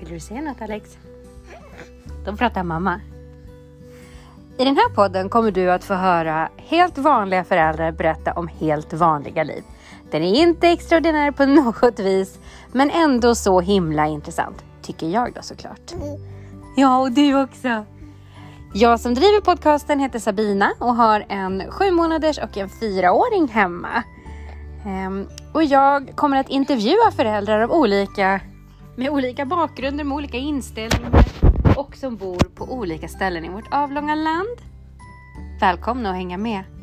Vill du säga något Alex? Då pratar mamma. I den här podden kommer du att få höra helt vanliga föräldrar berätta om helt vanliga liv. Den är inte extraordinär på något vis, men ändå så himla intressant. Tycker jag då såklart. Ja, och du också. Jag som driver podcasten heter Sabina och har en sju månaders och en fyraåring hemma. Ehm, och jag kommer att intervjua föräldrar av olika, med olika bakgrunder, med olika inställningar och som bor på olika ställen i vårt avlånga land. Välkomna att hänga med!